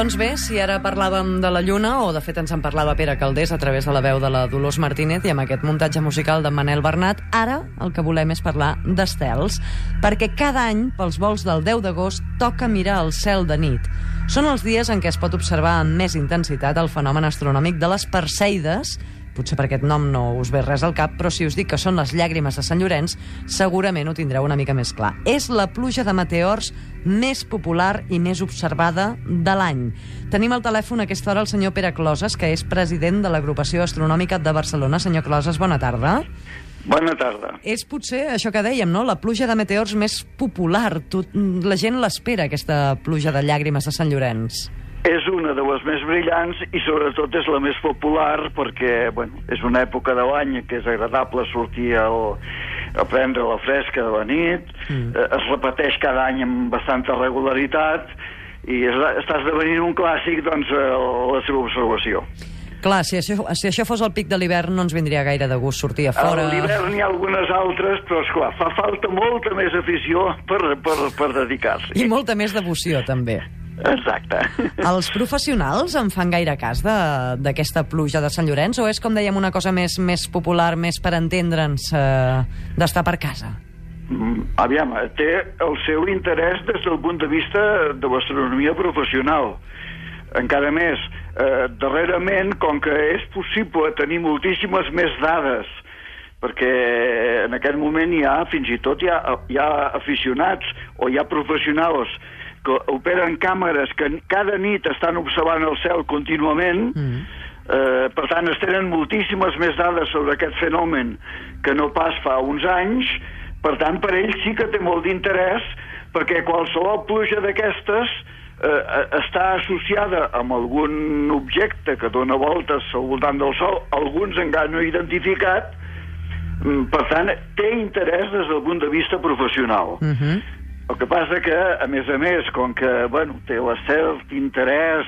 Doncs bé, si ara parlàvem de la Lluna, o de fet ens en parlava Pere Caldés a través de la veu de la Dolors Martínez i amb aquest muntatge musical de Manel Bernat, ara el que volem és parlar d'estels, perquè cada any, pels vols del 10 d'agost, toca mirar el cel de nit. Són els dies en què es pot observar amb més intensitat el fenomen astronòmic de les Perseides, potser per aquest nom no us ve res al cap, però si us dic que són les llàgrimes de Sant Llorenç, segurament ho tindreu una mica més clar. És la pluja de meteors més popular i més observada de l'any. Tenim al telèfon a aquesta hora el senyor Pere Closes, que és president de l'Agrupació Astronòmica de Barcelona. Senyor Closes, bona tarda. Bona tarda. És potser això que dèiem, no? La pluja de meteors més popular. Tot, la gent l'espera, aquesta pluja de llàgrimes de Sant Llorenç. És una de les més brillants i sobretot és la més popular perquè bueno, és una època de l'any que és agradable sortir al, a prendre la fresca de la nit, mm. eh, es repeteix cada any amb bastanta regularitat i es, està esdevenint un clàssic doncs, a la seva observació. Clar, si això, si això fos el pic de l'hivern no ens vindria gaire de gust sortir a fora. A l'hivern hi ha algunes altres, però esclar, fa falta molta més afició per, per, per dedicar-s'hi. I molta més devoció, també. Exacte. Els professionals en fan gaire cas d'aquesta pluja de Sant Llorenç o és, com dèiem, una cosa més, més popular, més per entendre'ns, eh, d'estar per casa? Mm, aviam, té el seu interès des del punt de vista de l'astronomia professional. Encara més, eh, darrerament, com que és possible tenir moltíssimes més dades, perquè en aquest moment hi ha, fins i tot hi ha, hi ha aficionats o hi ha professionals que operen càmeres que cada nit estan observant el cel contínuament, mm. eh, per tant es tenen moltíssimes més dades sobre aquest fenomen que no pas fa uns anys, per tant per ells sí que té molt d'interès perquè qualsevol pluja d'aquestes eh, està associada amb algun objecte que dona voltes al voltant del Sol, alguns encara no identificat, mm, per tant, té interès des del punt de vista professional. Uh mhm. -huh. El que passa que, a més a més, com que bueno, té la cert interès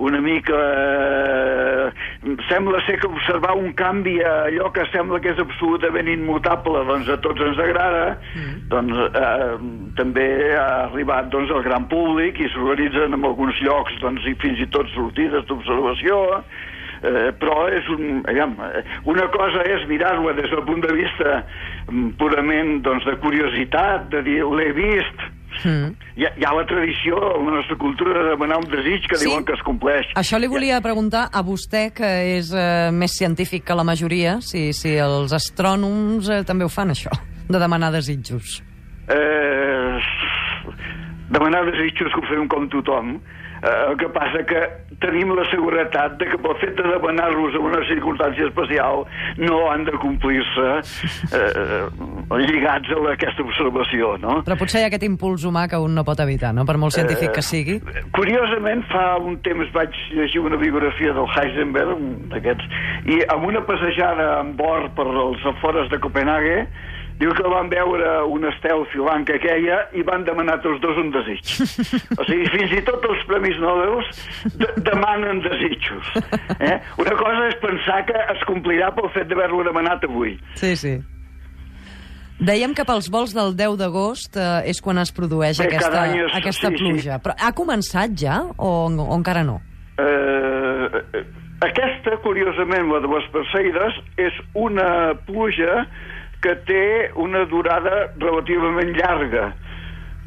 una mica... Eh, sembla ser que observar un canvi a allò que sembla que és absolutament immutable doncs a tots ens agrada, mm. doncs eh, també ha arribat doncs, al gran públic i s'organitzen en alguns llocs doncs, i fins i tot sortides d'observació, eh, però és un, aviam, una cosa és mirar-ho des del punt de vista mm, purament doncs, de curiositat, de dir, l'he vist, Mm. Hi, ha, hi ha la tradició, la nostra cultura, de demanar un desig que sí? diuen que es compleix. Això li volia preguntar a vostè, que és eh, més científic que la majoria, si, si els astrònoms eh, també ho fan, això, de demanar desitjos. Eh, demanar desitjos que ho fem com tothom, Eh, el que passa que tenim la seguretat de que pel fet de demanar-los en una circumstància especial no han de complir-se eh, lligats a aquesta observació, no? Però potser hi ha aquest impuls humà que un no pot evitar, no? Per molt científic eh, que sigui. Curiosament, fa un temps vaig llegir una biografia del Heisenberg, d'aquests, i amb una passejada en bord per els afores de Copenhague, Diu que van veure un estel filant que queia i van demanar tots dos un desig. O sigui, fins i tot els Premis Nobel de demanen desitjos. Eh? Una cosa és pensar que es complirà pel fet d'haver-lo demanat avui. Sí, sí. Dèiem que pels vols del 10 d'agost eh, és quan es produeix Bé, aquesta, és, aquesta sí, pluja. Sí. Però ha començat ja o, o encara no? Eh, aquesta, curiosament, la de les Perseides, és una pluja que té una durada relativament llarga.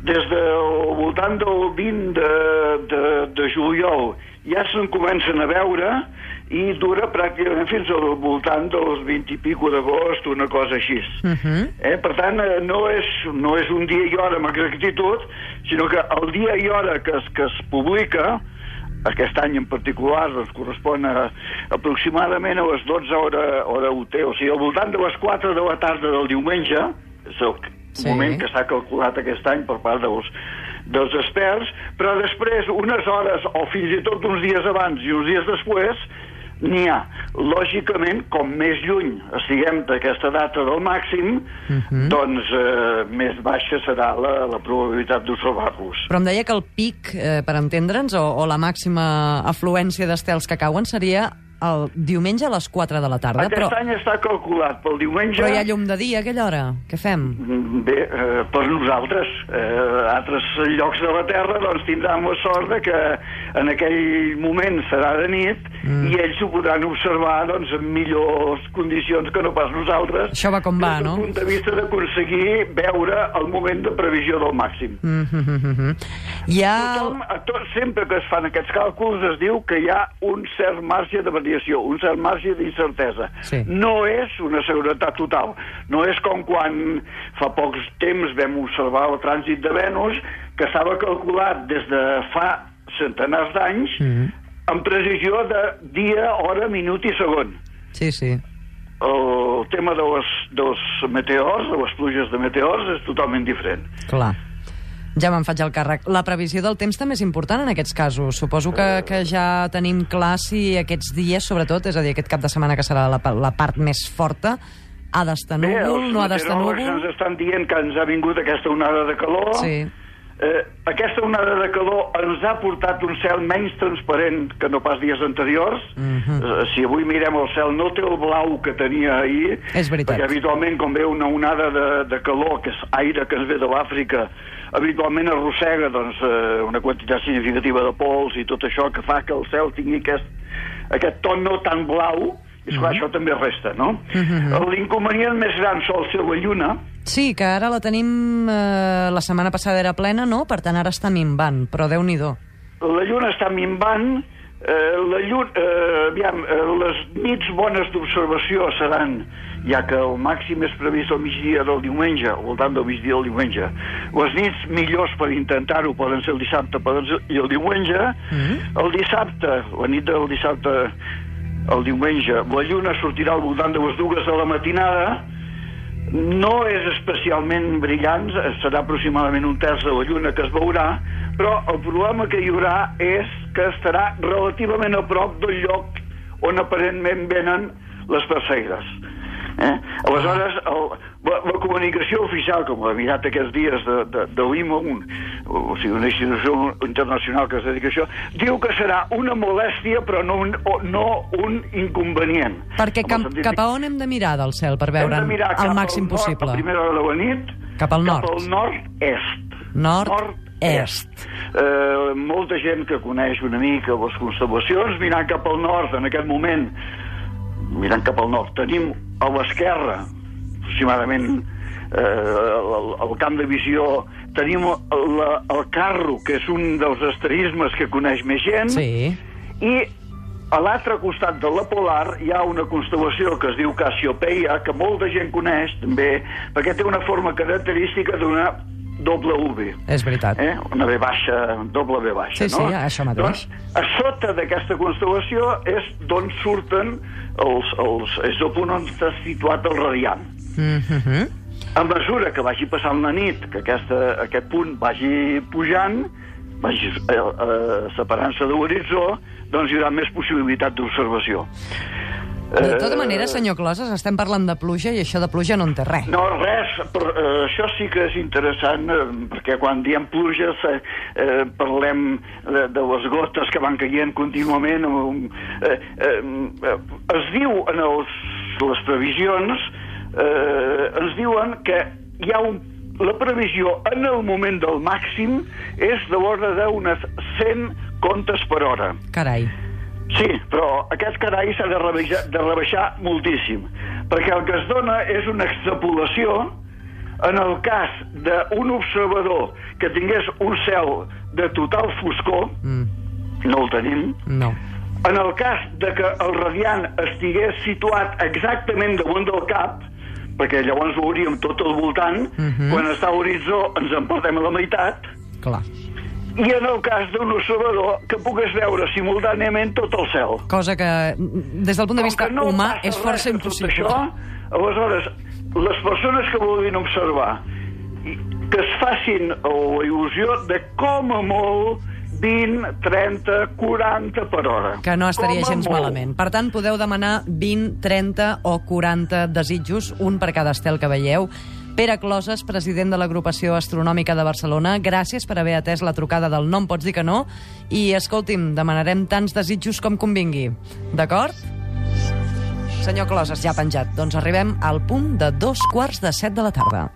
Des del voltant del 20 de, de, de juliol ja se'n comencen a veure i dura pràcticament fins al voltant dels 20 i pico d'agost, una cosa així. Uh mhm. -huh. eh? Per tant, eh, no és, no és un dia i hora amb exactitud, sinó que el dia i hora que es, que es publica, aquest any en particular doncs, correspon a, aproximadament a les 12 hora, hora UT, o sigui, al voltant de les 4 de la tarda del diumenge, és el sí. moment que s'ha calculat aquest any per part dels, dels experts, però després, unes hores o fins i tot uns dies abans i uns dies després, n'hi ha. Lògicament, com més lluny estiguem d'aquesta data del màxim, uh mhm. -huh. doncs eh, més baixa serà la, la probabilitat d'observar-los. Però em deia que el pic, eh, per entendre'ns, o, o la màxima afluència d'estels que cauen seria el diumenge a les 4 de la tarda. Aquest però... any està calculat pel diumenge... Però hi ha llum de dia a aquella hora. Què fem? Bé, eh, per nosaltres. Eh, altres llocs de la Terra doncs, tindran la sort de que en aquell moment serà de nit mm. i ells ho podran observar doncs, en millors condicions que no pas nosaltres. Això va com va, no? Des del punt de vista d'aconseguir veure el moment de previsió del màxim. Mm -hmm. Hi ha... Tothom, a tot, sempre que es fan aquests càlculs es diu que hi ha un cert marge de variació, un cert marge d'incertesa. Sí. No és una seguretat total. No és com quan fa pocs temps vam observar el trànsit de Venus, que estava calculat des de fa centenars d'anys, mm -hmm. amb precisió de dia, hora, minut i segon. Sí, sí. El tema dels, dels meteors, de les pluges de meteors, és totalment diferent. Clar. Ja me'n faig el càrrec. La previsió del temps també és important en aquests casos. Suposo que, que ja tenim clar si aquests dies, sobretot, és a dir, aquest cap de setmana que serà la, la part més forta, ha d'estar núvol, no ha d'estar núvol? ens estan dient que ens ha vingut aquesta onada de calor, Sí. Eh, aquesta onada de calor ens ha portat un cel menys transparent que no pas dies anteriors. Mhm. eh, si avui mirem el cel, no té el blau que tenia ahir. És veritat. Perquè habitualment, quan ve una onada de, de calor, que és aire que ens ve de l'Àfrica, habitualment arrossega doncs, eh, una quantitat significativa de pols i tot això que fa que el cel tingui aquest, aquest ton no tan blau, i esclar, això també resta, no? Mhm. L'inconvenient més gran sol ser la lluna, Sí, que ara la tenim... Eh, la setmana passada era plena, no? Per tant, ara està minvant, però déu nhi la lluna està minvant, eh, la lluna, eh, aviam, eh, les nits bones d'observació seran, ja que el màxim és previst al migdia del diumenge, al voltant del migdia del diumenge. Les nits millors per intentar-ho poden ser el dissabte poden ser, i el diumenge. Mhm. El dissabte, la nit del dissabte el diumenge, la lluna sortirà al voltant de les dues de la matinada, no és especialment brillant, serà aproximadament un terç de la lluna que es veurà, però el problema que hi haurà és que estarà relativament a prop del lloc on aparentment venen les persegues. Eh? Aleshores, el, la, la comunicació oficial, com l'ha mirat aquests dies de, de, de l'IMO, un, o sigui, una institució internacional que es dedica a això, diu que serà una molèstia però no un, o, no un inconvenient. Perquè cap, sentit cap a on hem de mirar del cel per hem veure de mirar el màxim al nord, possible? A primera hora de la nit. Cap al nord. Cap al nord-est. Nord-est. Eh, molta gent que coneix una mica les constel·lacions mirant cap al nord en aquest moment mirant cap al nord tenim a l'esquerra aproximadament eh, el, el camp de visió tenim la, el carro que és un dels asterismes que coneix més gent Sí. i a l'altre costat de la polar hi ha una constel·lació que es diu Cassiopeia, que molta gent coneix també, perquè té una forma característica d'una doble V. És veritat. Eh? Una V baixa, doble V baixa, Sí, no? sí, això mateix. Doncs, a sota d'aquesta constel·lació és d'on surten els, els... és on està situat el radiant. Mm -hmm. A mesura que vagi passant la nit, que aquesta, aquest punt vagi pujant, vagi eh, eh, separant-se de l'horitzó, doncs hi haurà més possibilitat d'observació. De Eh, tota manera, senyor Closes, estem parlant de pluja i això de pluja no en té res. No, res, però eh, això sí que és interessant, eh, perquè quan diem pluges eh, eh, parlem de, de les gotes que van caient contínuament. Eh, eh, eh, es diu en els, les previsions, eh, ens diuen que hi ha un, la previsió en el moment del màxim és de l'ordre d'unes 100 contes per hora. Carai. Sí, però aquest carai s'ha de, rebaixar, de rebaixar moltíssim, perquè el que es dona és una extrapolació en el cas d'un observador que tingués un cel de total foscor, Mm, no el tenim, no. en el cas de que el radiant estigués situat exactament damunt del cap, perquè llavors ho veuríem tot al voltant, Mhm. quan està a l'horitzó ens en perdem a la meitat, Clar. I en el cas d'un observador que pugues veure simultàniament tot el cel. Cosa que, des del punt de Com vista no humà, és força impossible. Això, aleshores, les persones que vulguin observar que es facin la il·lusió de com a molt 20, 30, 40 per hora. Que no estaria gens molt. malament. Per tant, podeu demanar 20, 30 o 40 desitjos, un per cada estel que veieu. Pere Closes, president de l'agrupació astronòmica de Barcelona, gràcies per haver atès la trucada del No em pots dir que no. I, escolti'm, demanarem tants desitjos com convingui. D'acord? Senyor Closes, ja penjat. Doncs arribem al punt de dos quarts de set de la tarda.